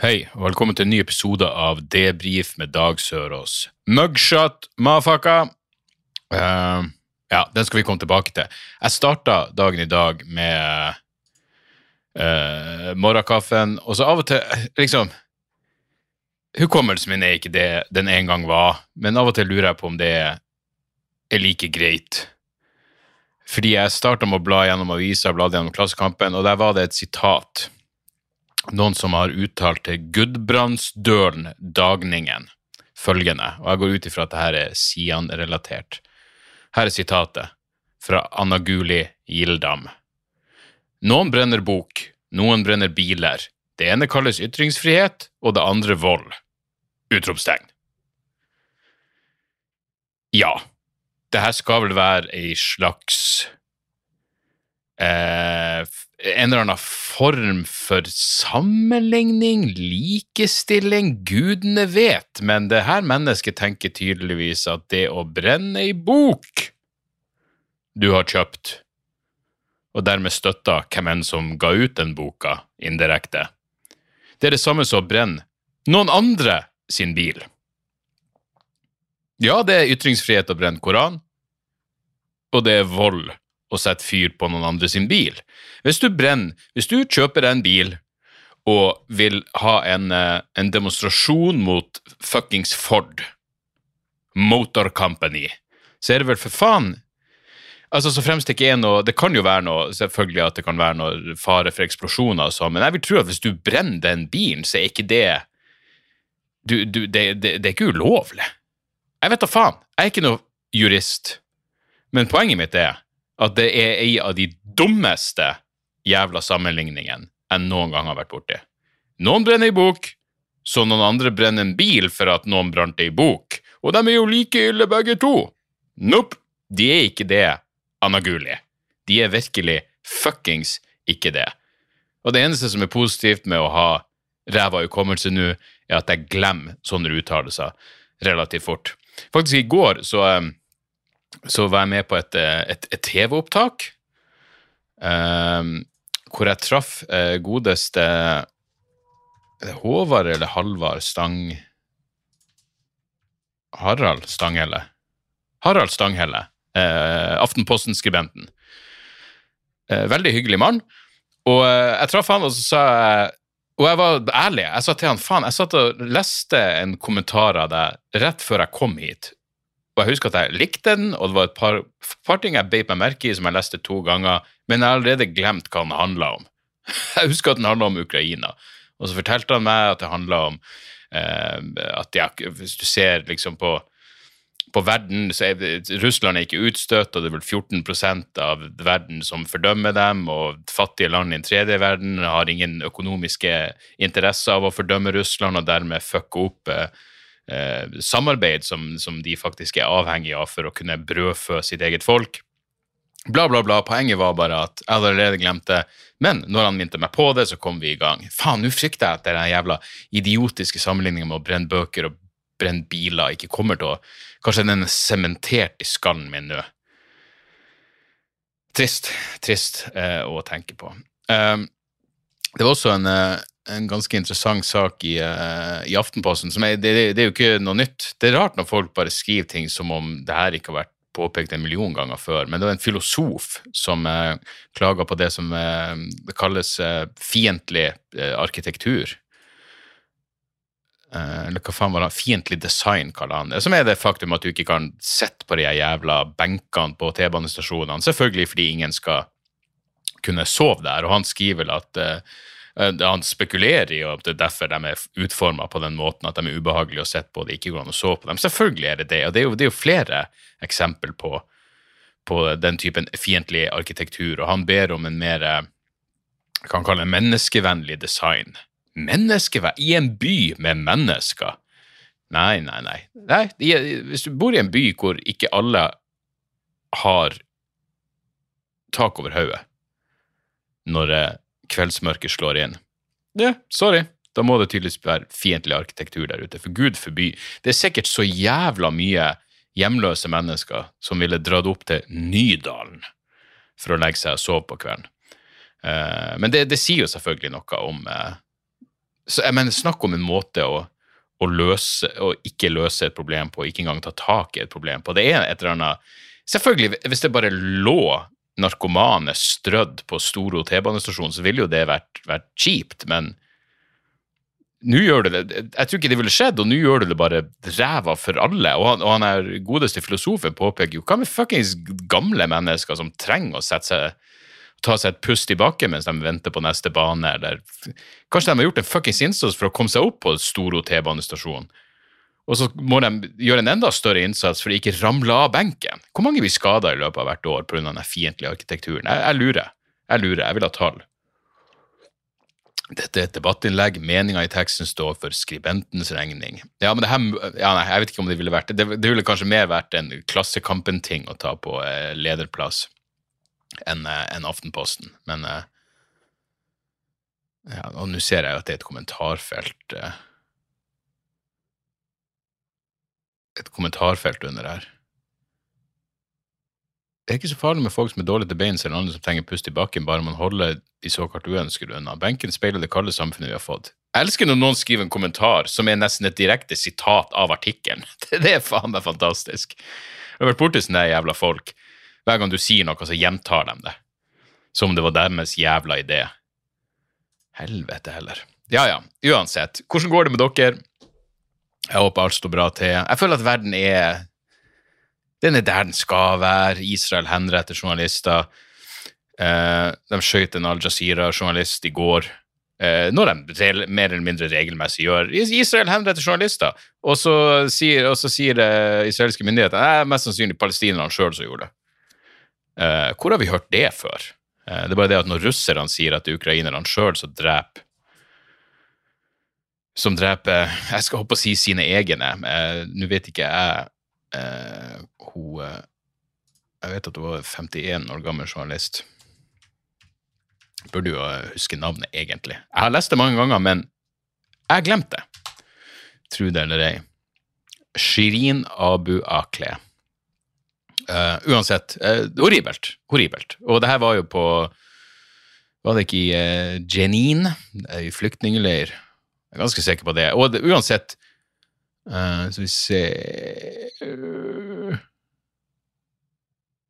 Hei, og velkommen til en ny episode av Debrif med Dag Sørås. Mugshot, mafaka! Uh, ja, den skal vi komme tilbake til. Jeg starta dagen i dag med uh, morgenkaffen, og så av og til liksom Hukommelsen min er ikke det den en gang var, men av og til lurer jeg på om det er like greit. Fordi jeg starta med å bla gjennom avisa, bladde gjennom Klassekampen, og der var det et sitat noen som har uttalt til Gudbrandsdølen Dagningen følgende, og jeg går ut ifra at dette er Sian-relatert. Her er sitatet fra Anna Guli Gildam. Noen brenner bok, noen brenner biler. Det ene kalles ytringsfrihet, og det andre vold. Utropstegn. Ja, det her skal vel være ei slags eh, en eller annen form for sammenligning, likestilling, gudene vet, men det her mennesket tenker tydeligvis at det å brenne ei bok du har kjøpt, og dermed støtta hvem enn som ga ut den boka indirekte, det er det samme som å brenne noen andre sin bil. Ja, det er ytringsfrihet å brenne Koran, og det er vold å sette fyr på noen andre sin bil. Hvis du brenner, hvis du kjøper en bil og vil ha en, eh, en demonstrasjon mot fuckings Ford Motor Company, så er det vel for faen Altså, så fremst det ikke er noe Det kan jo være noe, selvfølgelig at det kan være noe fare for eksplosjoner og sånn, men jeg vil tro at hvis du brenner den bilen, så er ikke det du, du, det, det, det er ikke ulovlig. Jeg vet da faen. Jeg er ikke noe jurist. Men poenget mitt er at det er ei av de dummeste jævla sammenligningene jeg noen gang har vært borti. Noen brenner ei bok, så noen andre brenner en bil for at noen brant ei bok. Og de er jo like ille begge to. Nope, de er ikke det, Anna Guli. De er virkelig fuckings ikke det. Og det eneste som er positivt med å ha ræva hukommelse nå, er at jeg glemmer sånne uttalelser relativt fort. Faktisk i går så um, så var jeg med på et, et, et TV-opptak um, hvor jeg traff uh, godeste Håvard eller Halvard Stang Harald Stanghelle? Harald Stanghelle, uh, Aftenposten-skribenten. Uh, veldig hyggelig mann. Og jeg traff han, og så sa jeg og jeg var ærlig. Jeg sa til han faen, jeg satt og leste en kommentar av deg rett før jeg kom hit, og jeg husker at jeg likte den, og det var et par, par ting jeg beit meg merke i som jeg leste to ganger, men jeg har allerede glemt hva den handla om. Jeg husker at den handla om Ukraina, og så fortalte han meg at det handla om eh, at jeg, hvis du ser liksom på, på verden, så er Russland er ikke utstøtt, og det er vel 14% av verden som fordømmer dem, og fattige land i den tredje verden har ingen økonomiske interesser av å fordømme Russland, og dermed fucke opp eh, eh, samarbeid som, som, de faktisk er avhengige av for å kunne brødfø sitt eget folk. Bla, bla, bla. Poenget var bare at jeg allerede glemt det. Men når han minte meg på det, så kom vi i gang. Faen, nå frykter jeg at den jævla idiotiske sammenligninga med å brenne bøker og brenne biler ikke kommer til å Kanskje den er sementert i skallen min nå. Trist. Trist eh, å tenke på. Um, det var også en, eh, en ganske interessant sak i, uh, i Aftenposten. er, det, det, er jo ikke noe nytt. Det er rart når folk bare skriver ting som om det her ikke har vært påpekt en million ganger før. Men det var en filosof som uh, klaga på det som uh, det kalles uh, fiendtlig arkitektur. eller hva faen var det? Fiendtlig design, kaller han det. Som er det faktum at du ikke kan sitte på de jævla benkene på T-banestasjonene. Selvfølgelig fordi ingen skal kunne sove der. Og han skriver vel at han spekulerer i at det er derfor de er utforma på den måten, at de er ubehagelige å sitte på, det ikke går an å sove på dem. Selvfølgelig er det det, og det er jo, det er jo flere eksempel på, på den typen fiendtlig arkitektur, og han ber om en mer kan kalle det menneskevennlig design Menneskevennlig? i en by med mennesker. Nei, nei, nei. nei hvis du bor i en by hvor ikke alle har tak over hodet når eh, kveldsmørket slår inn Ja, sorry. Da må det tydeligvis være fiendtlig arkitektur der ute. For gud forby. Det er sikkert så jævla mye hjemløse mennesker som ville dratt opp til Nydalen for å legge seg og sove på kvelden. Eh, men det, det, sier jo selvfølgelig noe om uh, så, jeg mener, Snakk om en måte å, å, løse, å ikke løse et problem på, ikke engang ta tak i et problem på. Det er et eller annet Selvfølgelig, hvis det bare lå narkomane strødd på Storo T-banestasjon, så ville jo det vært, vært kjipt, men nå gjør det det. Jeg tror ikke det ville skjedd, og nå gjør det det bare ræva for alle. Og han, og han er godeste filosofen påpeker jo hva med fuckings gamle mennesker som trenger å sette seg ta seg et pust bakken mens de venter på neste bane, eller kanskje de har gjort en fuckings innsats for å komme seg opp på Storo T-banestasjon. Og så må de gjøre en enda større innsats for å ikke ramle av benken. Hvor mange blir skada i løpet av hvert år pga. den fiendtlige arkitekturen? Jeg, jeg, lurer. Jeg lurer. Jeg vil ha tall. Dette er et debattinnlegg. Meninga i teksten står for skribentens regning. Ja, men det her, ja, nei, Jeg vet ikke om det ville vært det. Det ville kanskje mer vært en Klassekampen-ting å ta på eh, lederplass enn en Aftenposten. Men eh, ja, Og nå ser jeg at det er et kommentarfelt uh, Et kommentarfelt under her. Det er ikke så farlig med folk som er dårlige til beins eller andre som trenger pust i bakken, bare man holder de såkalt uønskede unna. Benken speiler det kalde samfunnet vi har fått. Jeg elsker når noen skriver en kommentar som er nesten et direkte sitat av artikkelen. Det er faen meg fantastisk. Jeg har vært borti sånne jævla folk hver gang du sier noe, så gjentar de det. Som om det var deres jævla idé. Helvete heller. Ja ja, uansett. Hvordan går det med dere? Jeg håper alt står bra til. Jeg føler at verden er Den er der den skal være. Israel henretter journalister. Eh, de skjøt en Al Jazeera-journalist i går. Eh, når de mer eller mindre regelmessig gjør. Israel henretter journalister. Og så sier, og så sier eh, israelske myndigheter det er mest sannsynlig palestinerne sjøl som gjorde det. Uh, hvor har vi hørt det før? Uh, det er bare det at når russerne sier at det er ukrainerne sjøl som dreper Som dreper Jeg skal håpe å si sine egne. Uh, Nå vet ikke jeg Hun Jeg vet at hun var 51 år gammel journalist. Burde jo huske navnet, egentlig. Jeg har lest det mange ganger, men jeg glemte glemt det. Tro det eller ei. Shirin Abu Akleh. Uh, uansett, uh, horribelt. Horribelt. Og det her var jo på Var det ikke i uh, Jenin, i flyktningleir? Jeg er ganske sikker på det. Og det, uansett uh, Skal vi se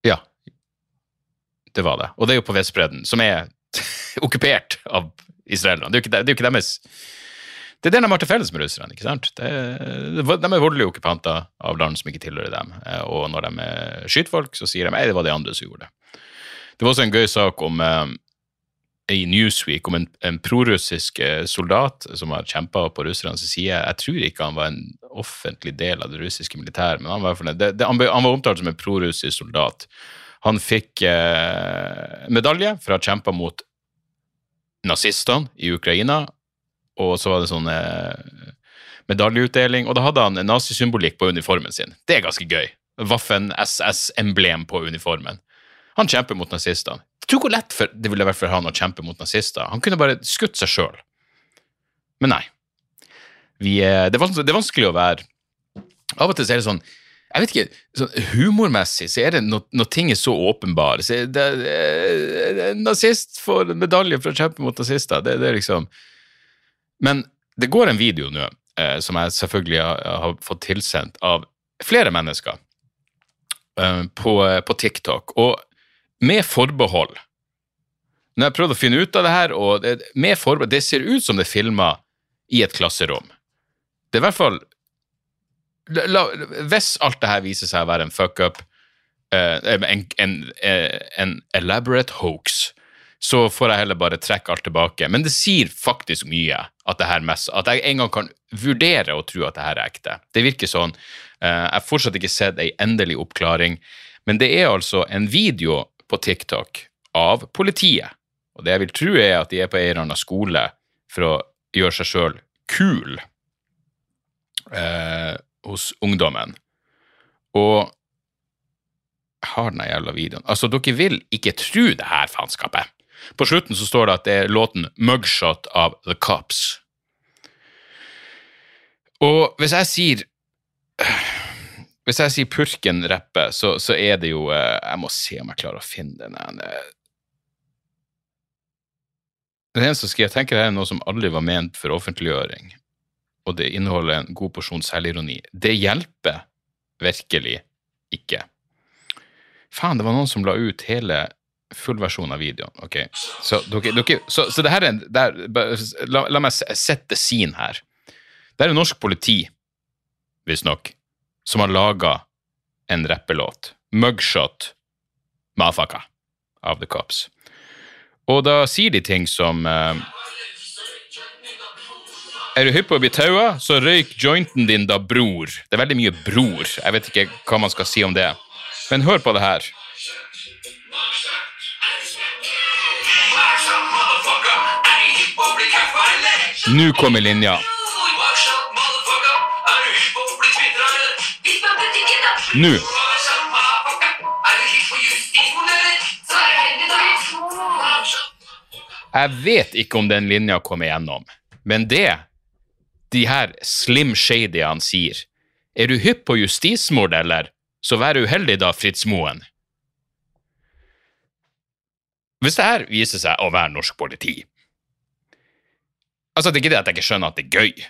Ja. Det var det. Og det er jo på Vestbredden, som er okkupert av israelerne. Det, det, er jo ikke deres det er det de har til felles med russerne. ikke sant? Det, de er voldelige okkupanter av land som ikke tilhører dem. Eh, og når de skyter folk, så sier de at det var de andre som gjorde det. Det var også en gøy sak om eh, i Newsweek om en, en prorussisk eh, soldat som har kjempa på russernes side. Jeg tror ikke han var en offentlig del av det russiske militæret, men han var, det, det, han, han var omtalt som en prorussisk soldat. Han fikk eh, medalje for å ha kjempa mot nazistene i Ukraina og så var det sånn eh, medaljeutdeling, og da hadde han nazisymbolikk på uniformen sin. Det er ganske gøy. Waffen-SS-emblem på uniformen. Han kjemper mot nazistene. Tror hvor lett for, det ville vært for han å kjempe mot nazister. Han kunne bare skutt seg sjøl. Men nei. Vi, det, er det, er vanskelig, å være Av og til så er det sånn jeg vet ikke, sånn Humormessig så er det når, når ting er så åpenbare så det, det, Nazist får medalje for å kjempe mot nazister. Det, er liksom men det går en video nå eh, som jeg selvfølgelig har, har, fått tilsendt av flere mennesker eh, på, på, TikTok, og med forbehold. Når jeg prøvde å finne ut av det her, og det, med forbehold, det ser ut som det er filma i et klasserom. Det er i hvert fall la, Hvis alt det her viser seg å være en fuck-up, eh, en, en, en, elaborate hoax, så får jeg heller bare trekke alt tilbake. Men det sier faktisk mye at det her mest, at jeg en gang kan vurdere å tro at det her er ekte. Det virker sånn. Eh, jeg har fortsatt ikke sett ei endelig oppklaring, men det er altså en video på TikTok av politiet. Og det jeg vil tro, er at de er på en eller annen skole for å gjøre seg sjøl kul eh, hos ungdommen. Og jeg har den jævla videoen. Altså, dere vil ikke tro det her faenskapet. På slutten så står det at det er låten 'Mugshot' av The Cops. Og hvis jeg sier Hvis jeg sier Purken rapper, så, så er det jo eh, Jeg må se om jeg klarer å finne den. ene. Det eneste som jeg tenker her er noe som aldri var ment for offentliggjøring, og det inneholder en god porsjon selvironi. Det hjelper virkelig ikke. Faen, det var noen som la ut hele full versjon av videoen. Ok, Så, dere, dere, så, så det her er en det er, la, la meg sette scene her. Det er jo norsk politi, visstnok, som har laga en rappelåt. Mugshot Mafaka av The Cops. Og da sier de ting som uh, Er du hypp på å bli taua, så røyk jointen din da, bror. Det er veldig mye bror. Jeg vet ikke hva man skal si om det. Men hør på det her. Nå kommer linja. Nå. Jeg vet ikke om den linja kom igjennom, men det de her Slim Shadyene sier, er du hypp på justismord, eller? Så vær uheldig da, Fritz Moen. Hvis det her viser seg å være norsk politi Altså, det er ikke det at jeg ikke skjønner at det er gøy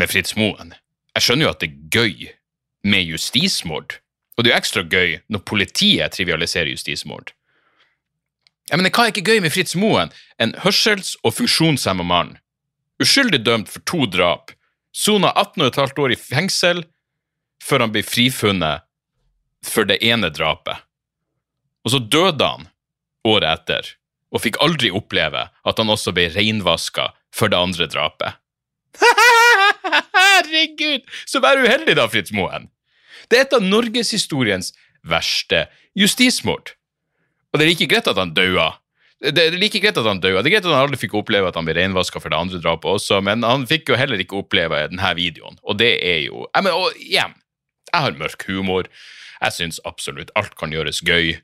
med Fritz Moen. Jeg skjønner jo at det er gøy med justismord, og det er jo ekstra gøy når politiet trivialiserer justismord. Ja, men hva er ikke gøy med Fritz Moen? En hørsels- og funksjonshemma mann. Uskyldig dømt for to drap. Sona 18,5 år i fengsel før han ble frifunnet for det ene drapet. Og så døde han året etter, og fikk aldri oppleve at han også ble reinvaska for det andre drapet. Herregud, så vær uheldig da, Fritz Moen. Det er et av norgeshistoriens verste justismord. Og det er like greit at han daua. Det er like greit at han døde. Det er greit at han aldri fikk oppleve at han ble renvaska for det andre drapet også, men han fikk jo heller ikke oppleve denne videoen, og det er jo jeg mener, og igjen, jeg har mørk humor. Jeg syns absolutt alt kan gjøres gøy.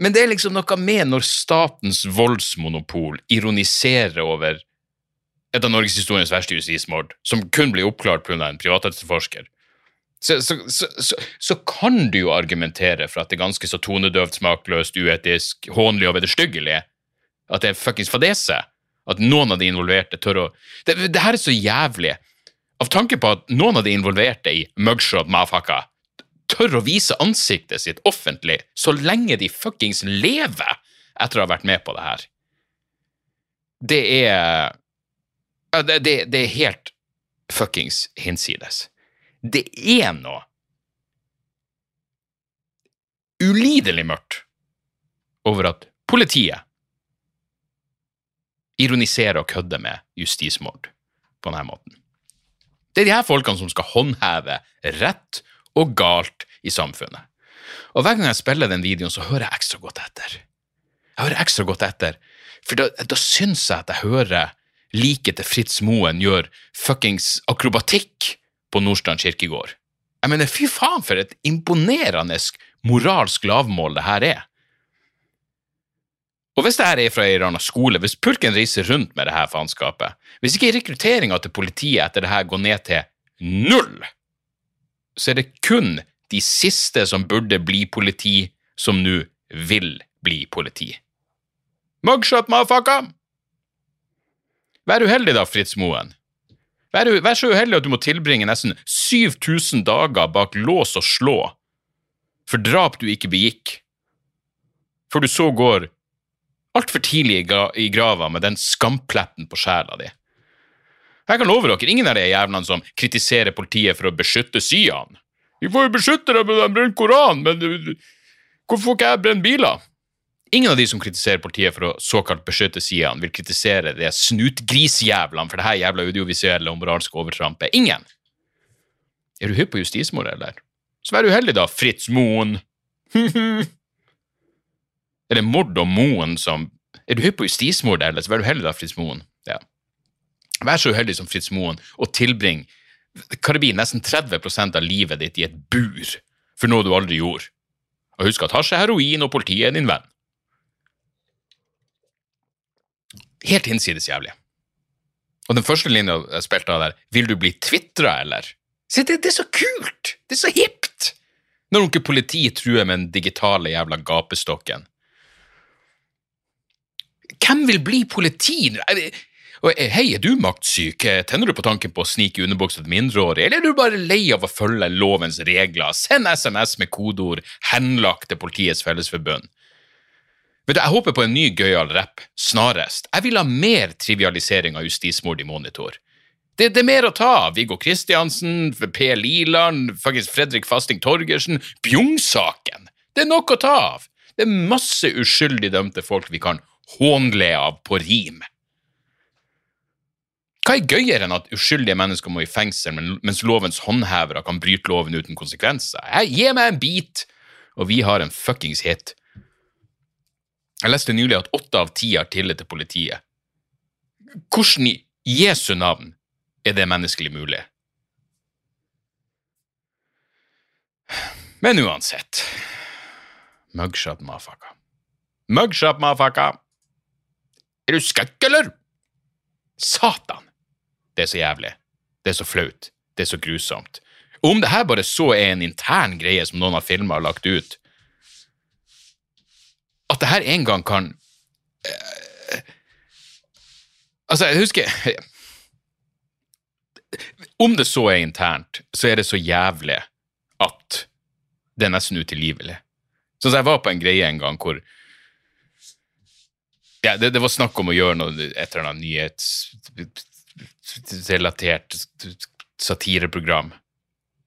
Men det er liksom noe med når statens voldsmonopol ironiserer over et av norgeshistoriens verste justismord, som kun blir oppklart pga. en privatetterforsker så, så, så, så, kan du jo argumentere for at det er ganske så tonedøvt, smakløst, uetisk, hånlig og vederstyggelig. At det er fuckings fadese. At noen av de involverte tør å det, det her er så jævlig. Av tanke på at noen av de involverte i mugshot mafaka tør å vise ansiktet sitt offentlig så lenge de fuckings lever etter å ha vært med på det her. Det er det, det, det er helt fuckings hinsides det er noe ulidelig mørkt over at politiet ironiserer og kødder med justismord på denne måten. Det er de her folkene som skal håndheve rett og galt i samfunnet. Og hver gang jeg spiller den videoen, så hører jeg ekstra godt etter. Jeg hører ekstra godt etter, for da, da syns jeg at jeg hører liket til Fritz Moen gjør fuckings akrobatikk på Nordstrand kirkegård. Jeg mener, fy faen for et imponerende moralsk lavmål det her er. Og hvis det her er fra ei eller skole, hvis purken reiser rundt med det her faenskapet, hvis ikke rekrutteringa til politiet etter det her går ned til null, så er det kun de siste som burde bli politi, som nå vil bli politi. Mugshot, motherfucker! Vær uheldig da, Fritz Moen. Vær, vær, så uheldig at du må tilbringe nesten 7000 dager bak lås og slå for drap du ikke begikk, for du så går altfor tidlig i, gra grava med den skampletten på sjela di. Jeg kan love dere, ingen av de jævlene som kritiserer politiet for å beskytte Syan. Vi får jo beskytte dem med den brenner koran, men hvorfor får ikke jeg brenne biler? Ingen av de som kritiserer politiet for å såkalt beskytte Sian, vil kritisere de snutgrisjævlene for det her jævla audiovisuelle og moralske overtrampet. Ingen! Er du hypp på justismord, eller? Så vær uheldig, da, Fritz Moen. er det mord og Moen som Er du hypp på justismord, eller? Så vær uheldig, da, Fritz Moen. Ja. Vær så uheldig som Fritz Moen og tilbring Karibin nesten 30% av livet ditt i et bur for noe du aldri gjorde. Og husk at hasj er heroin, og politiet er din venn. Helt hinsides jævlig. Og den første linja spilte av der, vil du bli tvitra, eller? Se, det, det, er så kult! Det er så hipt! Når onkel politi truer med den digitale jævla gapestokken. Hvem vil bli politi? Eh, hei, er du maktsyk? Eh, tenner du på tanken på å snike i underbuksa til mindreårige, eller er du bare lei av å følge lovens regler? Send SMS med kodeord 'henlagt' til Politiets Fellesforbund. Vet du, Jeg håper på en ny gøyal rapp snarest. Jeg vil ha mer trivialisering av justismord i monitor. Det, det, er mer å ta av. Viggo Kristiansen, P. Liland, faktisk Fredrik Fasting Torgersen. Bjugn-saken! Det er nok å ta av. Det er masse uskyldig dømte folk vi kan hånle av på rim. Hva er gøyere enn at uskyldige mennesker må i fengsel, mens lovens håndhevere kan bryte loven uten konsekvenser? Jeg, gi meg en bit, og vi har en fuckings hit. Jeg leste nylig at åtte av ti har tillit til politiet. Hvordan i Jesu navn er det menneskelig mulig? Men uansett Mugshot mafaka. Mugshot mafaka! Er du skøkk, eller? Satan! Det er så jævlig. Det er så flaut. Det er så grusomt. Og om det her bare så er en intern greie som noen av filma har lagt ut At det her en gang kan eh, Altså, jeg husker Om det så er internt, så er det så jævlig at det er nesten utilgivelig. Sånn som jeg var på en greie en gang hvor ja, det, det, var snakk om å gjøre noe, et eller annet nyhetsrelatert satireprogram,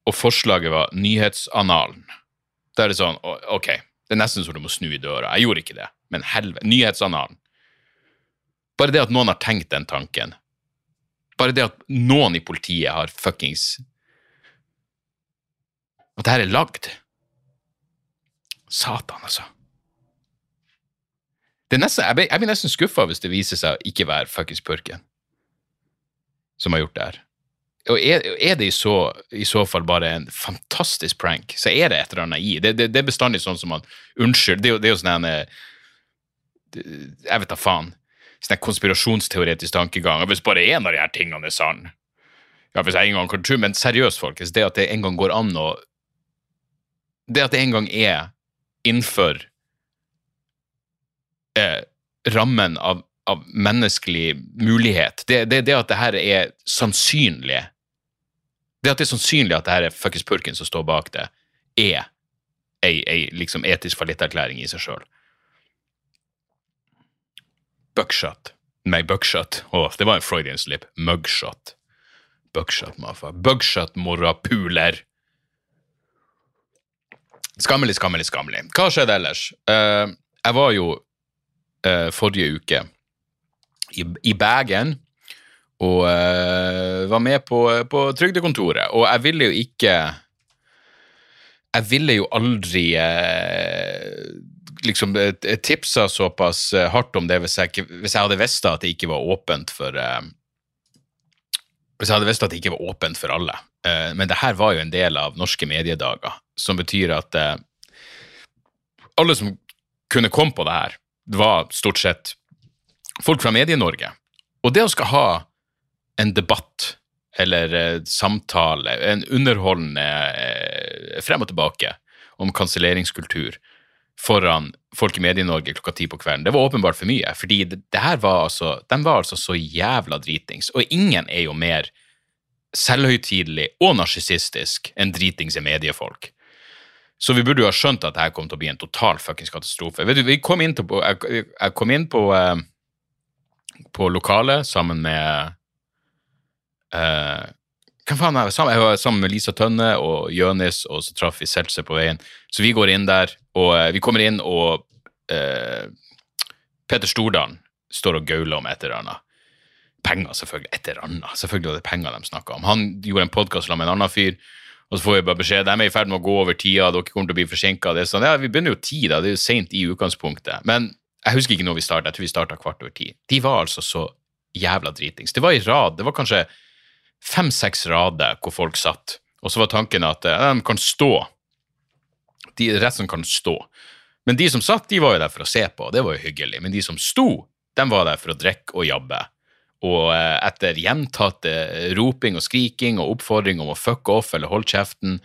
og forslaget var Nyhetsanalen. Da er det sånn, ok, det er nesten så du må snu i døra. Jeg gjorde ikke det, men helvete. Nyhetsanalen. Bare det at noen har tenkt den tanken, bare det at noen i politiet har fuckings At det her er lagd. Satan, altså. Nesten, jeg, blir, jeg, blir, nesten skuffa hvis det viser seg å ikke være fuckings purken som har gjort det her. Og er, er det i så, i så, fall bare en fantastisk prank, så er det et eller annet i. Det, det, det er bestandig sånn som man Unnskyld, det, det er jo sånn en Jeg vet da faen. Sånn konspirasjonsteoretisk tankegang. Hvis bare én av de her tingene er sann ja, hvis jeg en gang kan tro, Men seriøst, folkens, det at det en gang går an å Det at det en gang er innenfor eh, rammen av, av, menneskelig mulighet. Det, det, det, at det her er sannsynlig Det at det er sannsynlig at det her er fuckings purken som står bak det, er ei, ei liksom etisk fallitterklæring i seg sjøl. Buckshot. Nei, buckshot. Å, det var en Freudian slip. Mugshot. Buckshot, mafa. Bugshot, morapuler. Skammelig, skammelig, skammelig. Hva skjedde ellers? Uh, jeg var jo uh, forrige uke i, i bagen og uh, var med på, på Trygdekontoret. Og jeg ville jo ikke Jeg ville jo aldri uh, liksom tipsa såpass hardt om det hvis jeg, hvis jeg hadde visst at det ikke var åpent for Hvis jeg hadde visst at det ikke var åpent for alle. men det her var jo en del av norske mediedager, som betyr at alle som kunne komme på det her, var stort sett folk fra Medie-Norge. Og det å skal ha en debatt eller eh, samtale, en underholdende eh, frem og tilbake om kanselleringskultur foran folk i Medie-Norge klokka ti på kvelden, det var åpenbart for mye. fordi det, det her var altså, de var altså så jævla dritings. Og ingen er jo mer selvhøytidelig og narsissistisk enn dritings er mediefolk. Så vi burde jo ha skjønt at dette kom til å bli en total fuckings katastrofe. Vet du, vi kom inn på, jeg, jeg kom inn på, uh, på lokalet sammen med eh, Hvem faen er det? Sammen, sammen med Lisa Tønne og Jønis, og så traff vi Seltzer på veien. Så vi går inn der, og eh, vi kommer inn, og Peter Stordalen står og gauler om et eller annet. Penger, selvfølgelig. Et eller annet. Selvfølgelig var det penger de snakka om. Han gjorde en podkast med en annen fyr og så får vi bare beskjed de er i ferd med å gå over tida, dere kommer til å bli forsinka. Sånn, ja, vi begynner jo ti, da. Det er jo seint i utgangspunktet. Men jeg husker ikke når vi starta. Jeg tror vi starta kvart over ti. De var altså så jævla dritings. Det var i rad. Det var kanskje fem-seks rader hvor folk satt. Og så var tanken at eh, de kan stå. De resten kan stå. Men de som satt, de var jo der for å se på, og det var jo hyggelig. Men de som sto, de var der for å drikke og jabbe. Og eh, etter gjentatte roping og skriking og oppfordring om å fuck off eller holde kjeften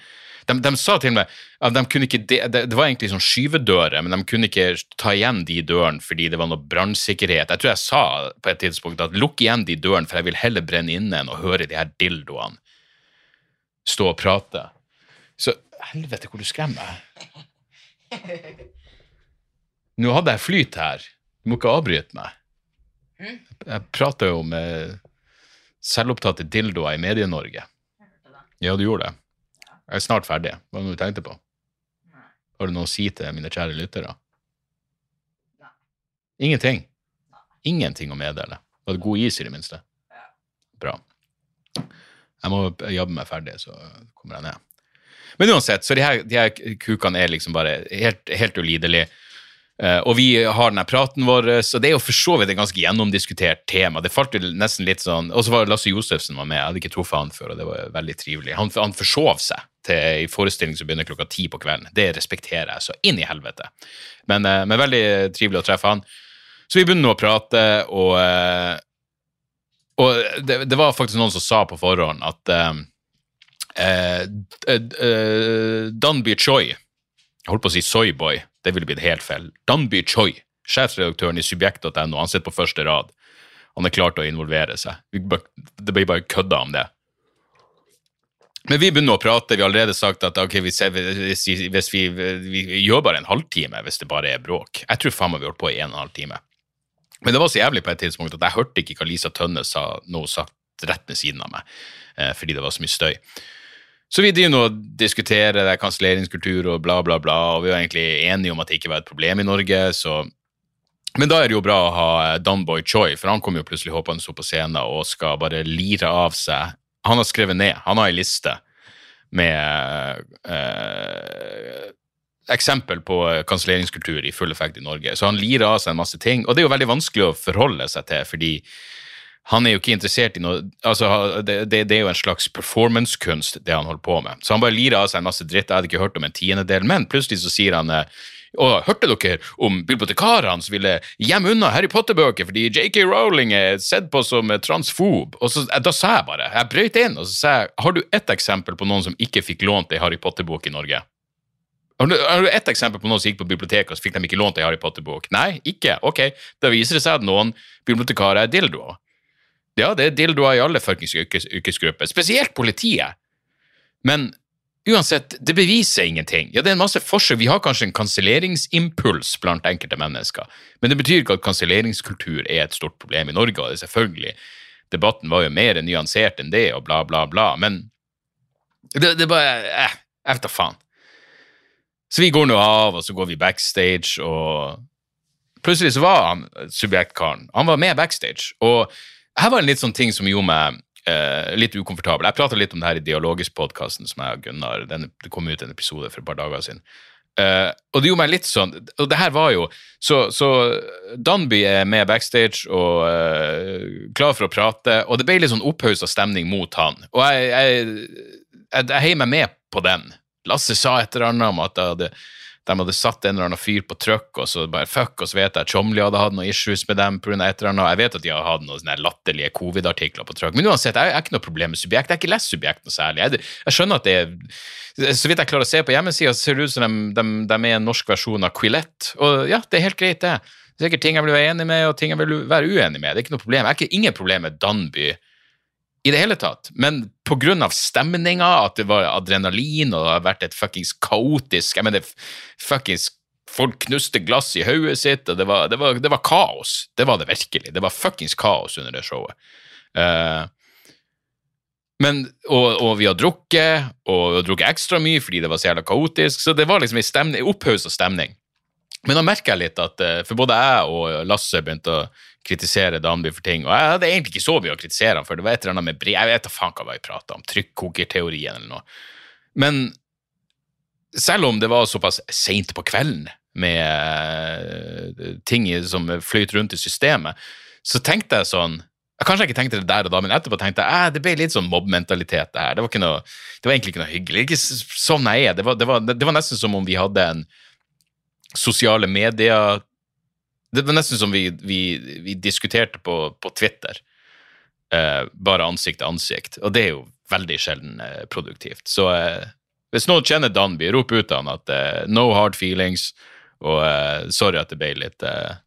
de, de sa til meg at de kunne ikke de, det, det var egentlig sånn skyvedører, men de kunne ikke ta igjen de dørene fordi det var noe brannsikkerhet. Jeg tror jeg sa på et tidspunkt at lukk igjen de dørene, for jeg vil heller brenne inne enn å høre de her dildoene stå og prate. Så helvete, hvor du skremmer meg. Nå hadde jeg flyt her. Du må ikke avbryte meg. Jeg prater jo med selvopptatte dildoer i Medie-Norge. Ja, du gjorde det. Jeg er snart ferdig. Hva var det du tenkte på? Har du noe å si til mine kjære lyttere? Ingenting? Ingenting å meddele? Var det god is, i det minste? Bra. Jeg må jobbe meg ferdig, så kommer jeg ned. Men uansett, så de her, de her kukene er liksom bare helt, helt ulidelige. Uh, og vi har denne praten vår, så det er jo for så vidt et ganske gjennomdiskutert tema. Det falt jo nesten litt sånn, Og så var Lasse Josefsen var med, jeg hadde ikke truffet han før, og det var veldig trivelig. Han, han forsov seg til en forestilling som begynner klokka ti på kvelden. Det respekterer jeg så inn i helvete. Men, uh, men veldig trivelig å treffe han. Så vi begynner å prate, og, og det, det, var faktisk noen som sa på forhånd at Danby Choi Jeg holdt på å si Soyboy det ville blitt helt feil. Danby Choi, sjefredaktøren i subjekt.no, han sitter på første rad. Han er klar til å involvere seg. Det blir bare kødda om det. Men vi begynner å prate. Vi har allerede sagt at okay, hvis, hvis, hvis vi, vi, gjør bare en halvtime hvis det bare er bråk. Jeg tror faen meg vi holdt på i en og en halv time. Men det var så jævlig på et tidspunkt at jeg hørte ikke hva Lisa Tønne sa noe sagt rett ved siden av meg, eh, fordi det var så mye støy. Så vi driver nå og diskuterer det kanselleringskultur og bla, bla, bla, og vi er egentlig enige om at det ikke var et problem i Norge, så Men da er det jo bra å ha Danboy Choi, for han kommer jo plutselig hoppende opp på scenen og skal bare lire av seg Han har skrevet ned, han har ei liste med eh, eksempel på kanselleringskultur i full effekt i Norge. Så han lirer av seg en masse ting, og det er jo veldig vanskelig å forholde seg til, fordi han er jo ikke interessert i noe altså det, det, det er jo en slags performancekunst, det han holder på med. Så han bare lirer av seg en masse dritt. Jeg hadde ikke hørt om en tiendedel, men plutselig så sier han og eh, hørte dere om bibliotekarene som ville gjemme unna Harry Potter-bøker fordi JK Rowling er sett på som transfob? Og så, Da sa jeg bare, jeg brøyt inn og så sa jeg, har du ett eksempel på noen som ikke fikk lånt ei Harry Potter-bok i Norge? Har du, har du ett eksempel på noen som gikk på biblioteket og så fikk de ikke lånt ei Harry Potter-bok? Nei, ikke? Ok, da viser det seg at noen bibliotekarer er dildoer. Ja, det er dildoer i alle fuckings yrkes, yrkesgrupper, spesielt politiet. Men uansett, det beviser ingenting. Ja, det er en masse forskjell. Vi har kanskje en kanselleringsimpuls blant enkelte mennesker, men det betyr ikke at kanselleringskultur er et stort problem i Norge, og det er selvfølgelig Debatten var jo mer nyansert enn det, og bla, bla, bla, men det, det bare eh, Jeg vet da faen. Så vi går nå av, og så går vi backstage, og plutselig så var han subjektkaren. Han var med backstage. og her var en litt sånn ting som gjorde meg eh, litt ukomfortabel. Jeg prata litt om det her i Dialogisk-podkasten som jeg og Gunnar den, Det kom ut en episode for et par dager siden. Uh, og det gjorde meg litt sånn Og det her var jo Så, så Danby er med backstage og uh, klar for å prate, og det ble litt sånn opphausa stemning mot han. Og jeg, jeg, jeg, jeg heier meg med på den. Lasse sa et eller annet om at jeg hadde de hadde satt en eller annen fyr på trykk, og så bare fuck, og så vet jeg at Chomli hadde hatt noen issues med dem pga. et eller annet. Jeg vet at de har hatt noen latterlige covid-artikler på trykk, men uansett, jeg har ikke noe problem med subjekt. Jeg har ikke lest subjekt noe særlig. Jeg, jeg, skjønner at det er Så vidt jeg klarer å se på hjemmesida, ser det ut som de, de, de, er en norsk versjon av Quillette, og ja, det er helt greit, det. Det er sikkert ting jeg vil være enig med, og ting jeg vil være uenig med. Det er ikke noe problem. Jeg har ikke, ingen problem med Danby i det hele tatt. Men pga. stemninga, at det var adrenalin og det har vært et fuckings kaotisk Jeg mener, fuckings Folk knuste glass i hodet sitt, og det var, det, var, det var, kaos. Det var det virkelig. Det var fuckings kaos under det showet. Uh, men, og, og, vi har drukket, og vi har drukket ekstra mye fordi det var så jævla kaotisk, så det var liksom stemning, opphausa stemning. Men da merker jeg litt at uh, For både jeg og Lasse begynte å kritisere Danby for ting. Og jeg hadde egentlig ikke så mye å kritisere ham for. Det var et eller annet med brev, Jeg vet da faen hva vi prata om. Trykkokerteorien eller noe. Men selv om det var såpass seint på kvelden med uh, ting som fløyt rundt i systemet, så tenkte jeg sånn Kanskje jeg ikke tenkte det der og da, men etterpå tenkte jeg eh, det ble litt sånn mobbmentalitet. Det her. Det var, noe, det var egentlig ikke noe hyggelig. Ikke sånn jeg er. Det var, det, var, det var nesten som om vi hadde en sosiale medier Det var nesten som vi, vi, vi diskuterte på, på Twitter. Eh, bare ansikt til ansikt. Og det er jo veldig sjelden eh, produktivt. Så eh, hvis noen kjenner Danby, rop ut av han at eh, no hard feelings, og eh, sorry at det ble litt eh,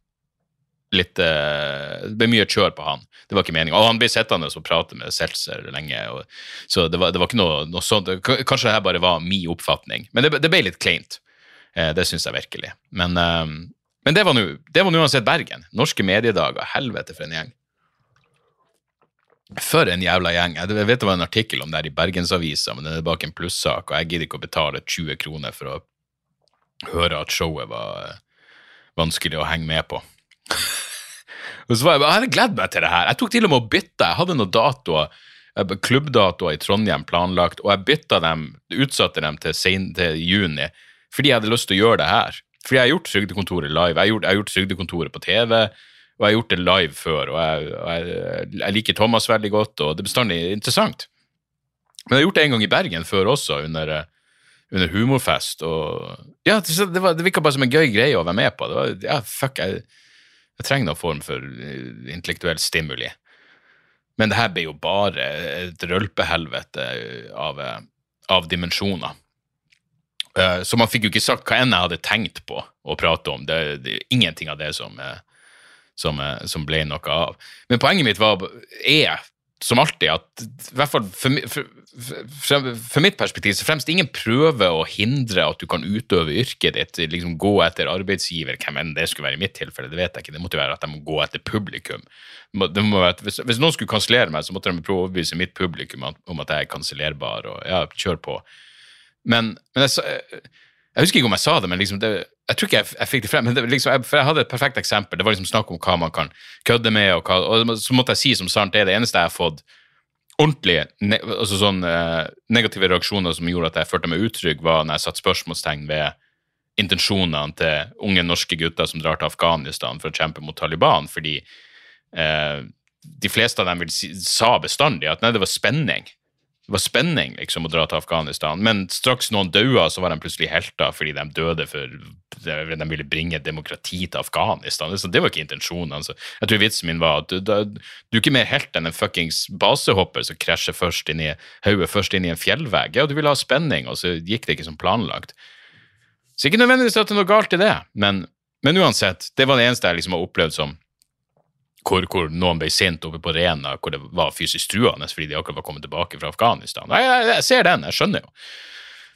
litt Det ble mye kjør på han. Det var ikke meningen. Og han ble sittende og prate med Seltzer lenge, og, så det var, det var ikke noe, noe sånt. Kanskje det her bare var min oppfatning, men det, det ble litt kleint. Eh, det syns jeg virkelig. Men, eh, men det var nå uansett Bergen. Norske mediedager. Helvete for en gjeng. For en jævla gjeng. Jeg vet det var en artikkel om det her i Bergensavisa, men den er bak en plussak, og jeg gidder ikke å betale 20 kroner for å høre at showet var eh, vanskelig å henge med på. og så var jeg, jeg hadde gledd meg til det her. Jeg tok til og med å bytte. Jeg hadde noen datoer, eh, klubbdatoer i Trondheim planlagt, og jeg bytta dem, utsatte dem til, sen, til juni, fordi jeg hadde lyst til å gjøre det her. Fordi jeg har gjort Trygdekontoret live. Jeg har gjort, jeg har gjort Trygdekontoret på TV, og jeg har gjort det live før. Og jeg, og jeg, jeg liker Thomas veldig godt, og det er bestandig interessant. Men jeg har gjort det en gang i Bergen før også, under, eh, under humorfest. Og ja, det, var, det virka bare som en gøy greie å være med på. Var, ja, fuck, jeg, jeg trenger noen form for eh, intellektuell stimuli. Men det her ble jo bare et rølpehelvete av, eh, av dimensjoner. Eh, Så man fikk jo ikke sagt hva enn jeg hadde tenkt på å prate om. Det, det er ingenting av det som, eh, som, eh, som ble noe av. Men poenget mitt var, er som alltid at i hvert fall for, for, for, for mitt perspektiv så fremst ingen prøver å hindre at du kan utøve yrket ditt, liksom gå etter arbeidsgiver, hvem enn det skulle være i mitt tilfelle, det vet jeg ikke, det måtte jo være at de må gå etter publikum. Være, hvis, hvis noen skulle kansellere meg, så måtte de prøve å overbevise mitt publikum om at jeg er kansellerbar, og ja, kjør på. Men, men jeg, jeg husker ikke om jeg sa det, men liksom det, jeg tror ikke jeg, jeg fikk det frem. Det, liksom, jeg, for jeg hadde et perfekt eksempel. Det var liksom snakk om hva man kan kødde med, og, hva, og så måtte jeg si som sant det er det eneste jeg har fått ordentlige ne, altså sånn, eh, negative reaksjoner som gjorde at jeg følte meg utrygg, var når jeg satte spørsmålstegn ved intensjonene til unge norske gutter som drar til Afghanistan for å kjempe mot Taliban, fordi eh, de fleste av dem si, sa bestandig at nei, det var spenning. Det var spenning liksom å dra til Afghanistan, men straks noen daua, så var de plutselig helter fordi de døde for de ville bringe demokrati til Afghanistan. Så det var ikke intensjonen. Altså. Jeg tror vitsen min var at du, du, du er ikke mer helt enn en fuckings basehopper som krasjer først inn i hodet først inn i en fjellvegg. Ja, du ville ha spenning, og så gikk det ikke som planlagt. Så ikke nødvendigvis at det er noe galt i det, men, men uansett, det var det eneste jeg liksom har opplevd som hvor, hvor noen ble sint oppe på Rena, hvor det var fysisk truende fordi de akkurat var kommet tilbake fra Afghanistan. Jeg, jeg, jeg ser den, jeg skjønner jo.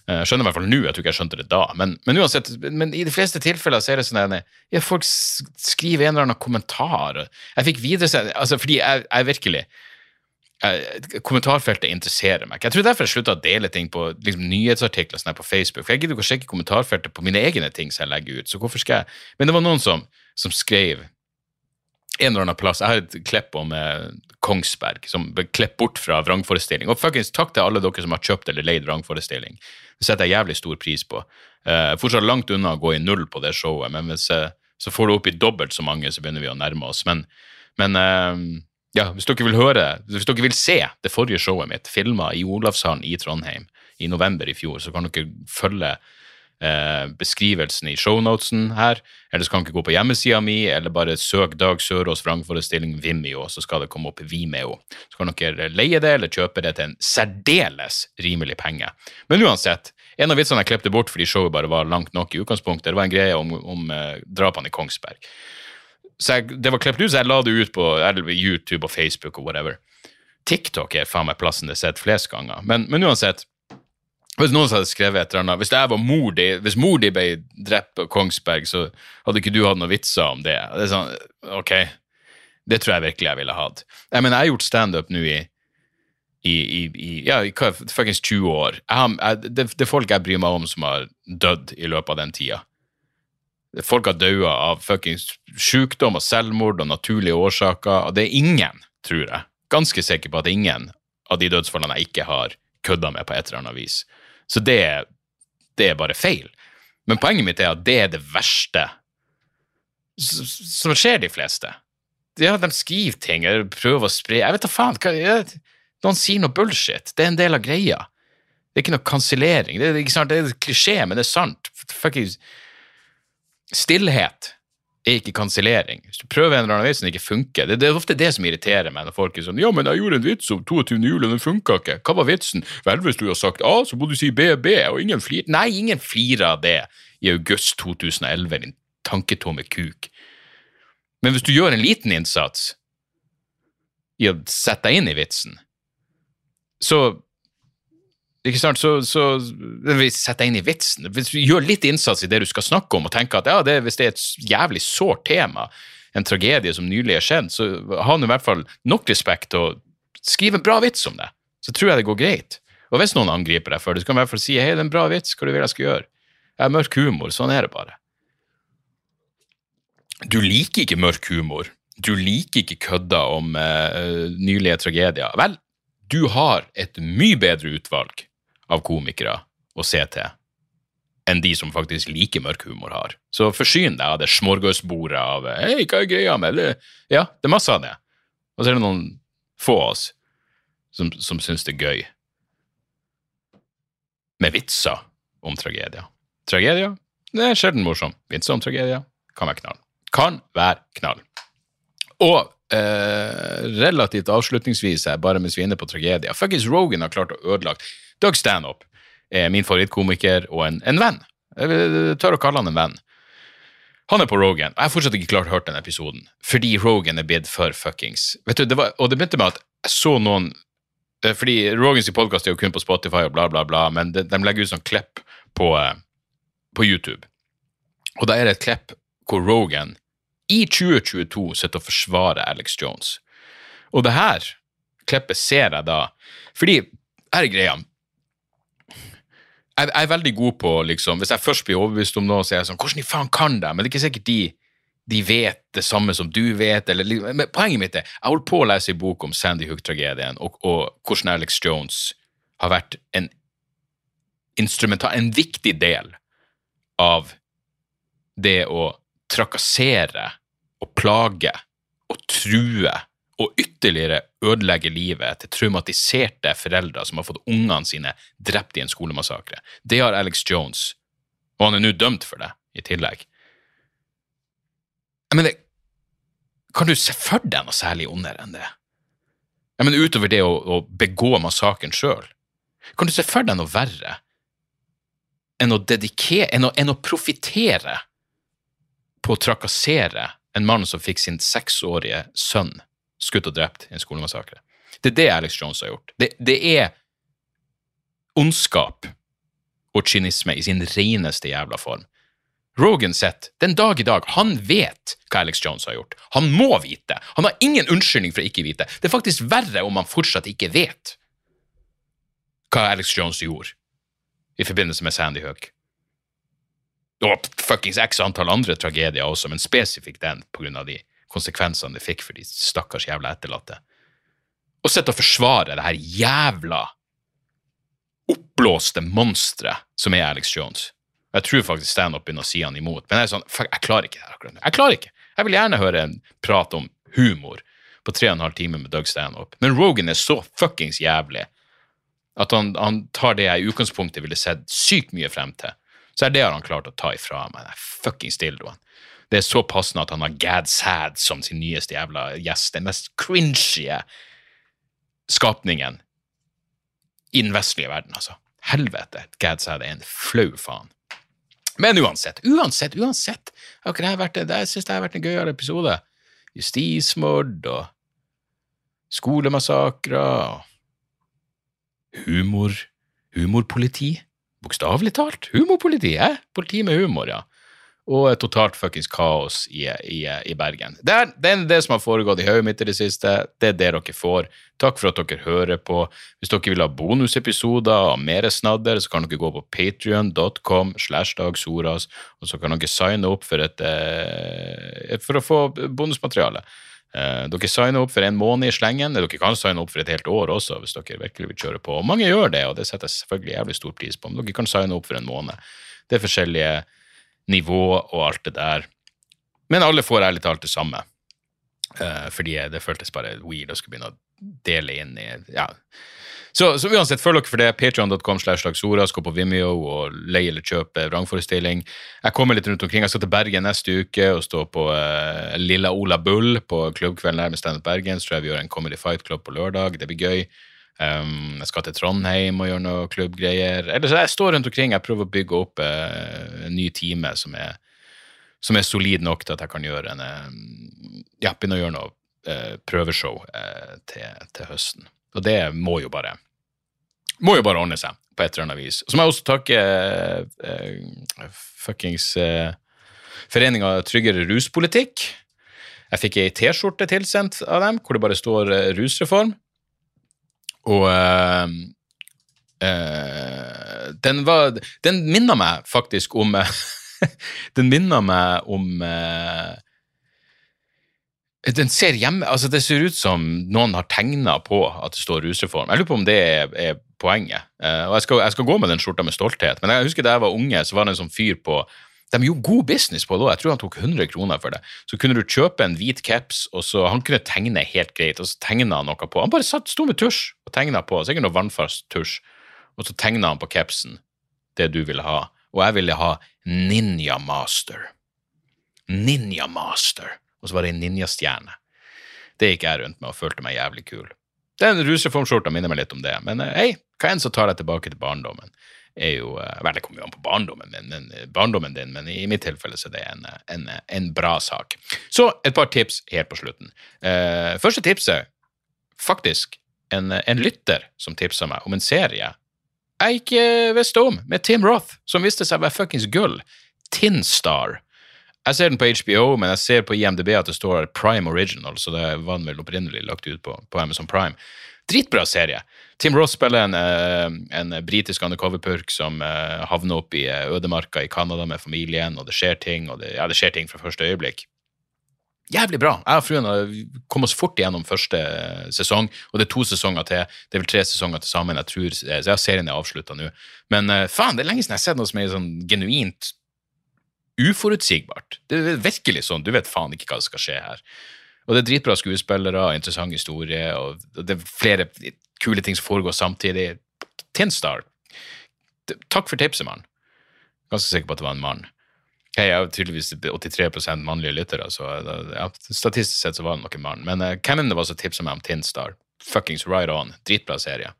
Eh, Jeg skjønner i hvert fall nå, jeg tror ikke jeg skjønte det da. Men, men uansett, men i de fleste tilfeller så er det sånn at ja, folk skriver en eller annen kommentar. Jeg fikk videresendt altså Fordi jeg, jeg virkelig Kommentarfeltet interesserer meg ikke. Jeg tror derfor jeg slutta å dele ting på liksom, nyhetsartikler sånn på Facebook. For jeg gidder ikke å sjekke kommentarfeltet på mine egne ting som jeg legger ut. Så hvorfor skal jeg Men det var noen som, som skrev en eller annen plass. Jeg har et klipp om eh, Kongsberg, som ble klippet bort fra vrangforestilling. Og fuckings takk til alle dere som har kjøpt eller leid vrangforestilling. Det setter jeg jævlig stor pris på. Eh, fortsatt langt unna å gå i null på det showet, men hvis, eh, så får du opp i dobbelt så mange, så begynner vi å nærme oss. Men, men eh, ja, hvis dere vil høre, hvis dere vil se det forrige showet mitt, filma i Olavshallen i Trondheim i november i fjor, så kan dere følge eh, beskrivelsen i shownotesen her, eller så kan ikke gå på hjemmesida mi, eller bare søk Dag Sørås vrangforestilling Vimeo, så skal det komme opp Vimeo. Så kan dere leie det, eller kjøpe det til en særdeles rimelig penge. Men uansett, en av vitsene jeg klippet bort fordi showet bare var langt nok i utgangspunktet, det var en greie om, om eh, drapene i Kongsberg. Så jeg, det var klippet ut, så jeg la det ut på YouTube og Facebook og whatever. TikTok er faen meg plassen det er sett flest ganger. Men, men uansett, hvis noen hadde skrevet et eller annet Hvis jeg var mor di, hvis mor di ble drept på Kongsberg, så hadde ikke du hatt noen vitser om det. Det er sånn, ok, det tror jeg virkelig jeg ville hatt. Jeg mener, jeg har gjort standup nå i i, i, i ja, i fuckings 20 år. Jeg jeg, det, det er folk jeg bryr meg om som har dødd i løpet av den tida. Folk har daua av fuckings sykdom og selvmord og naturlige årsaker, og det er ingen, tror jeg, ganske sikker på at ingen av de dødsfallene jeg ikke har kødda med på et eller annet vis. Så det, det er bare feil. Men poenget mitt er at det er det verste som skjer de fleste. ja, de skriver ting, eller prøver å spre Jeg vet da faen. Hva, jeg, noen sier noe bullshit. Det er en del av greia. Det er ikke noe kansellering. Det, det er klisjé, men det er sant. Fuckings Stillhet er ikke kansellering. Hvis du prøver en eller annen vits som ikke funker det, det, er ofte det som irriterer meg, når folk er sånn 'Ja, men jeg gjorde en vits om 22. juli, den funka ikke.' Hva var vitsen? Vel, hvis du har sagt A, så må du si B, B, og ingen flirer Nei, ingen flirer av det i august 2011, din tanketomme kuk. Men hvis du gjør en liten innsats i å sette deg inn i vitsen, så ikke sant, så, så Sett deg inn i vitsen. Gjør litt innsats i det du skal snakke om, og tenker at ja, det, hvis det er et jævlig sårt tema, en tragedie som nylig er skjedd, så han i hvert fall nok respekt til å skrive en bra vits om det. Så tror jeg det går greit. Og hvis noen angriper deg for det, så kan du i hvert fall si hei, det er en bra vits, hva du vil jeg skal gjøre? Jeg har mørk humor, sånn er det bare. Du liker ikke mørk humor. Du liker ikke kødder om uh, nylige tragedier. Vel, du har et mye bedre utvalg av komikere å se til enn de som faktisk liker mørk humor har. Så forsyn deg av det smorgasbordet av Hei, hva er greia med det? Ja, det er masse av det. Og så er det noen få av oss som, som syns det er gøy med vitser om tragedier. Tragedier det er sjelden morsomt. Vitser om tragedier kan være knall. Kan være knall. Og eh, relativt avslutningsvis, bare mens vi er inne på tragedier Fuckings Rogan har klart å ødelagt Doug Stanhope er min favorittkomiker og en, en venn. Jeg tør å kalle han en venn. Han er på Rogan. Jeg har fortsatt ikke klart å høre den episoden, fordi Rogan er blitt for fuckings Vet du, det var, Og det begynte med at jeg så noen eh, Fordi Rogans podkast er jo kun på Spotify og bla, bla, bla, men de, de legger ut sånn klipp på, eh, på, YouTube. Og da er det et klipp hvor Rogan i 2022 sitter og forsvarer Alex Jones. Og det her klippet ser jeg da Fordi her er greia jeg, jeg, er veldig god på liksom, Hvis jeg først blir overbevist om noe, så er jeg sånn Hvordan i faen kan det? Men det er ikke sikkert de, de vet det samme som du vet. Eller, men poenget mitt er jeg holder på å lese en bok om Sandy Hook-tragedien, og, og, hvordan Alex Jones har vært en en viktig del av det å trakassere og plage og true og ytterligere ødelegge livet til traumatiserte foreldre som har fått ungene sine drept i en skolemassakre. Det har Alex Jones, og han er nå dømt for det i tillegg. Jeg mener, kan du se for deg noe særlig ondere enn det? Jeg mener, utover det å, å begå massakren sjøl, kan du se for deg noe verre enn å dedikere, enn å, enn å profitere på å trakassere en mann som fikk sin seksårige sønn skutt og drept i en skolemassakre. Det er det Alex Jones har gjort. Det, det er ondskap og kynisme i sin reneste jævla form. Rogan sett, den dag i dag, han vet hva Alex Jones har gjort. Han må vite. Han har ingen unnskyldning for å ikke vite. Det er faktisk verre om han fortsatt ikke vet hva Alex Jones gjorde i forbindelse med Sandy Hook. Og fuckings x antall andre tragedier også, men spesifikt den på grunn av de konsekvensene det fikk for de stakkars jævla etterlatte. Og sitte og forsvare det her jævla oppblåste monsteret som er Alex Jones. Jeg tror faktisk standup begynner å si han imot, men jeg er sånn, fuck, jeg klarer ikke det her akkurat Jeg klarer ikke. Jeg vil gjerne høre en prat om humor på tre og en halv time med Doug Stanhope, men Rogan er så fuckings jævlig at han, han tar det jeg i utgangspunktet ville sett sykt mye frem til. Så er det har han klart å ta ifra meg, den fuckings dildoen. Det er så passende at han har Gad Sad som sin nyeste jævla gjest. Den mest cringy skapningen i den vestlige verden, altså. Helvete, Gad Sad er en flau faen. Men uansett, uansett, uansett. Det vært, jeg syns det har vært en gøyere episode. Justismord og skolemassakrer og humor. Humorpoliti. Bokstavelig talt. Humorpoliti, eh? Politi med humor, ja og et totalt fuckings kaos i, i, i Bergen. Det er, det er, det som har foregått i hodet mitt i det siste. Det er det dere får. Takk for at dere hører på. Hvis dere vil ha bonusepisoder og mer snadder, så kan dere gå på patrion.com slash dagsoras, og så kan dere signe opp for, et, eh, for å få bonusmateriale. Eh, dere signer opp for en måned i slengen. Dere kan signe opp for et helt år også, hvis dere virkelig vil kjøre på. Og mange gjør det, og det setter jeg selvfølgelig jævlig stor pris på, men dere kan signe opp for en måned. Det er forskjellige nivå og alt det der. Men alle får ærlig talt det samme. Uh, fordi det føltes bare weird å skulle begynne å dele inn i ja. Så, så uansett, følg dere for det. Patreon.com slash Lagsora. Gå på Vimeo og leie eller kjøpe vrangforestilling. Jeg kommer litt rundt omkring. Jeg skal til Bergen neste uke og stå på uh, Lilla Ola Bull på klubbkvelden her med Standup Bergen. Så tror jeg vi gjør en Comedy Fight Club på lørdag. Det blir gøy. Um, jeg skal til Trondheim og gjøre noe klubbgreier. Eller så jeg står rundt omkring. Jeg prøver å bygge opp uh, en ny time som er som er solid nok til at jeg kan gjøre en uh, ja, begynne å gjøre noe uh, prøveshow til, til, høsten. Og det må jo bare må jo bare ordne seg på et eller annet vis. Så må jeg også takke fuckings Foreninga Tryggere ruspolitikk. Jeg fikk ei T-skjorte tilsendt av dem hvor det bare står rusreform. Og uh, uh, den var Den minner meg faktisk om den minner meg om uh, den ser hjemme, altså Det ser ut som noen har tegna på at det står rusreform. Jeg lurer på om det er, er poenget. Og jeg skal, jeg skal, gå med den skjorta med stolthet, men jeg husker da jeg var unge, så var det en sånn fyr på De gjorde god business på det òg, jeg tror han tok 100 kroner for det. Så kunne du kjøpe en hvit caps, og så han kunne tegne helt greit, og så tegna han noe på. Han bare satt, sto med tusj og tegna på, sikkert noe vannfast tusj, og så tegna han på capsen det du ville ha og jeg ville ha Ninja Master. Ninja Master. Og så var det ei ninjastjerne. Det gikk jeg rundt med og følte meg jævlig kul. Den rusreformskjorta minner meg litt om det, men eh, hei, hva enn så tar jeg tilbake til barndommen. Er jo, eh, Vel, det kommer jo an på barndommen, men, men, eh, barndommen din, men i mitt tilfelle så er det en, en, en bra sak. Så et par tips helt på slutten. Uh, første tipset, faktisk en, en lytter som tipsa meg om en serie jeg ikke visste om, med Tim Roth, som viste seg å være fuckings gull. Tin Star. Jeg ser den på HBO, men jeg ser på IMDb at det står Prime Original, så det var den vel opprinnelig lagt ut på, på Amazon Prime. Dritbra serie. Tim Roth spiller en, eh, en britisk undercover-purk som eh, havner opp i eh, ødemarka i Canada med familien, og det skjer ting, og det, ja, det skjer ting fra første øyeblikk. Jævlig bra. Jeg og fruen kom oss fort igjennom første sesong, og det er to sesonger til. Det er vel tre sesonger til sammen. Jeg tror, så ja, Serien er avslutta nå. Men faen, det er lenge siden jeg har sett noe som er sånn genuint uforutsigbart. Det er virkelig sånn, du vet faen ikke hva som skal skje her. Og det er dritbra skuespillere, interessant historie, og det er flere kule ting som foregår samtidig. Tinstar, takk for tipset, mann. Ganske sikker på at det var en mann. Jeg har tydeligvis 83% mannlige lyttere, så ja, statistisk sett så var det nok en mann. Men uh, hvem enn det var som tipsa meg om Tinstar, fuckings right on, dritbra serie.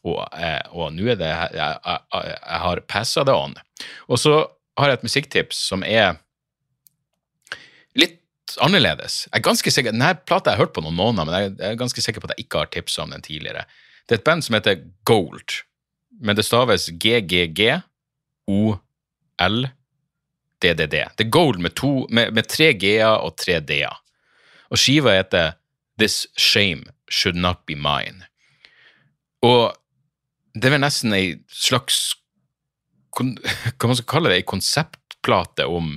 Og, eh, og nå er det Jeg, jeg, jeg har passa det on. Og så har jeg et musikktips som er litt annerledes. Jeg er ganske sikker, Denne plata har jeg hørt på noen måneder, men jeg er ganske sikker på at jeg ikke har tipsa om den tidligere. Det er et band som heter Gold, men det staves GGG OL DDD. Det er gold med, to, med, med tre G-er og tre D-er. Og skiva heter This Shame Should Not Be Mine. Og det er vel nesten ei slags Hva man skal kalle det? Ei konseptplate om,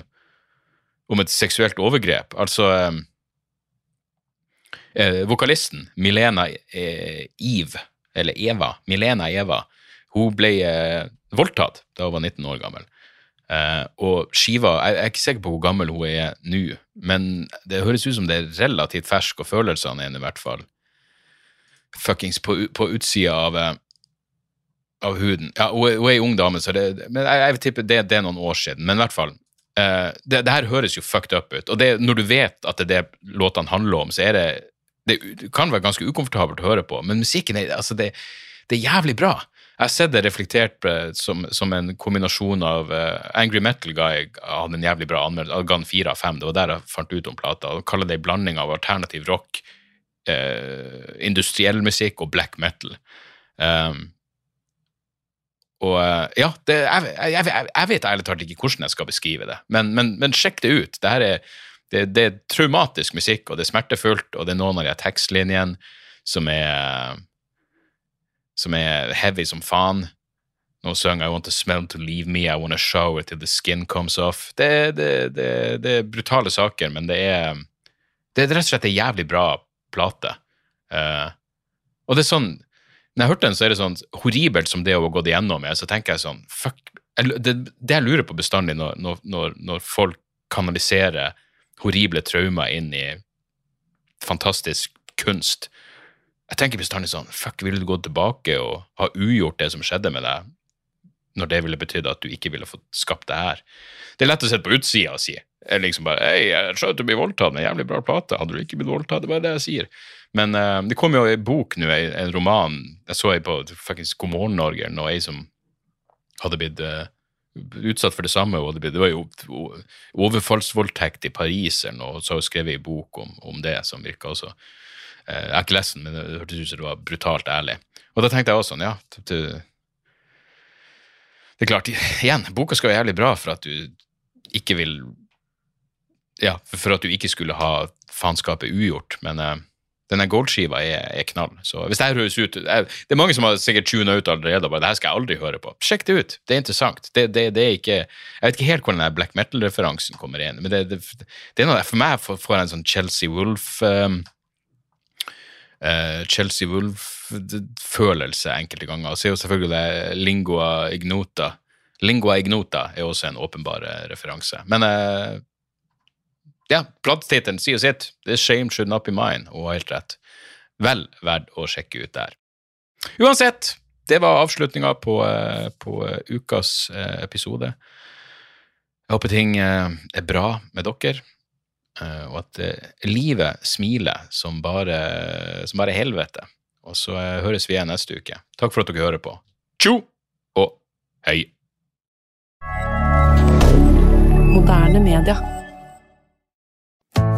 om et seksuelt overgrep. Altså eh, eh Vokalisten Milena eh, Eve, eller Eva, Milena Eva, hun ble eh, voldtatt da hun var 19 år gammel. Uh, og skiva jeg, jeg, er ikke sikker på hvor gammel hun er nå, men det høres ut som det er relativt fersk, og følelsene er i hvert fall fuckings på, på utsida av, eh, av huden. Ja, hun hun er ei ung dame, så det, men jeg, jeg vil tippe det, det, er noen år siden. Men i hvert fall. Uh, det, det, her høres jo fucked up ut. Og det, når du vet at det er det låtene handler om, så er det Det kan være ganske ukomfortabelt å høre på, men musikken er, altså det, det er jævlig bra. Jeg har sett det reflektert som, som en kombinasjon av uh, Angry Metal Guy hadde en jævlig bra anmeldelse, ga den fire av fem. Det var der jeg fant ut om plata. og Kaller det en blanding av alternativ rock, uh, industriell musikk og black metal. Um, og uh, ja, det, jeg, jeg, jeg, jeg, vet ærlig talt ikke hvordan jeg skal beskrive det, men, men, men sjekk det ut. Det, her er, det, det, er traumatisk musikk, og det er smertefullt, og det er noen av de tekstlinjene som er som er heavy som faen. Nå synger I want to smell to leave me, I want to shower till the skin comes off. Det, det, det, det, er brutale saker, men det er det er rett og slett en jævlig bra plate. Uh, og det er sånn Når jeg hørte den, så er det sånn horribelt som det å ha gått igjennom er, så tenker jeg sånn fuck, det, det jeg lurer på bestandig når, når, når folk kanaliserer horrible traumer inn i fantastisk kunst. Jeg tenker bestandig sånn Fuck, ville du gått tilbake og ha ugjort det som skjedde med deg, når det ville betydd at du ikke ville fått skapt det her? Det er lett å sitte på utsida og si. Jeg liksom bare, Hei, jeg skjønner at du blir voldtatt, men jævlig bra plate. Hadde du ikke blitt voldtatt? Det er bare det jeg sier. Men uh, det kom jo en bok nå, en roman Jeg så ei på faktisk God morgen Norge, og ei som hadde blitt uh, utsatt for det samme. Og det, var jo overfallsvoldtekt i Paris, eller noe, og så har hun skrevet en bok om, om, det, som virka også eh, Jeg har ikke lest den, men det hørtes ut som det var brutalt ærlig. Og da tenkte jeg også sånn, ja det, det er klart, igjen, boka skal være jævlig bra for at du ikke vil Ja, for at du ikke skulle ha faenskapet ugjort, men uh, denne goldskiva er, er, knall. Så hvis det her høres ut jeg, Det er mange som har sikkert tuna ut allerede og bare det her skal jeg aldri høre på. Sjekk det ut, det er interessant. Det, det, det er ikke, jeg vet ikke helt hvor den black metal-referansen kommer inn, men det, det, er noe for meg får, en sånn Chelsea Wolf um, uh, Chelsea Wolf-følelse enkelte ganger. Og så er jo selvfølgelig det lingua ignota. Lingua ignota er også en åpenbar referanse. Men uh, ja, platetittelen sier sitt. The shame should not be mine, og helt rett. Vel verdt å sjekke ut der. Uansett, det var avslutninga på, eh, på, eh, ukas eh, episode. Jeg håper ting er bra med dere, og at livet smiler som bare, som bare helvete. Og så høres vi igjen neste uke. Takk for at dere hører på. Tjo og hei! Moderne media.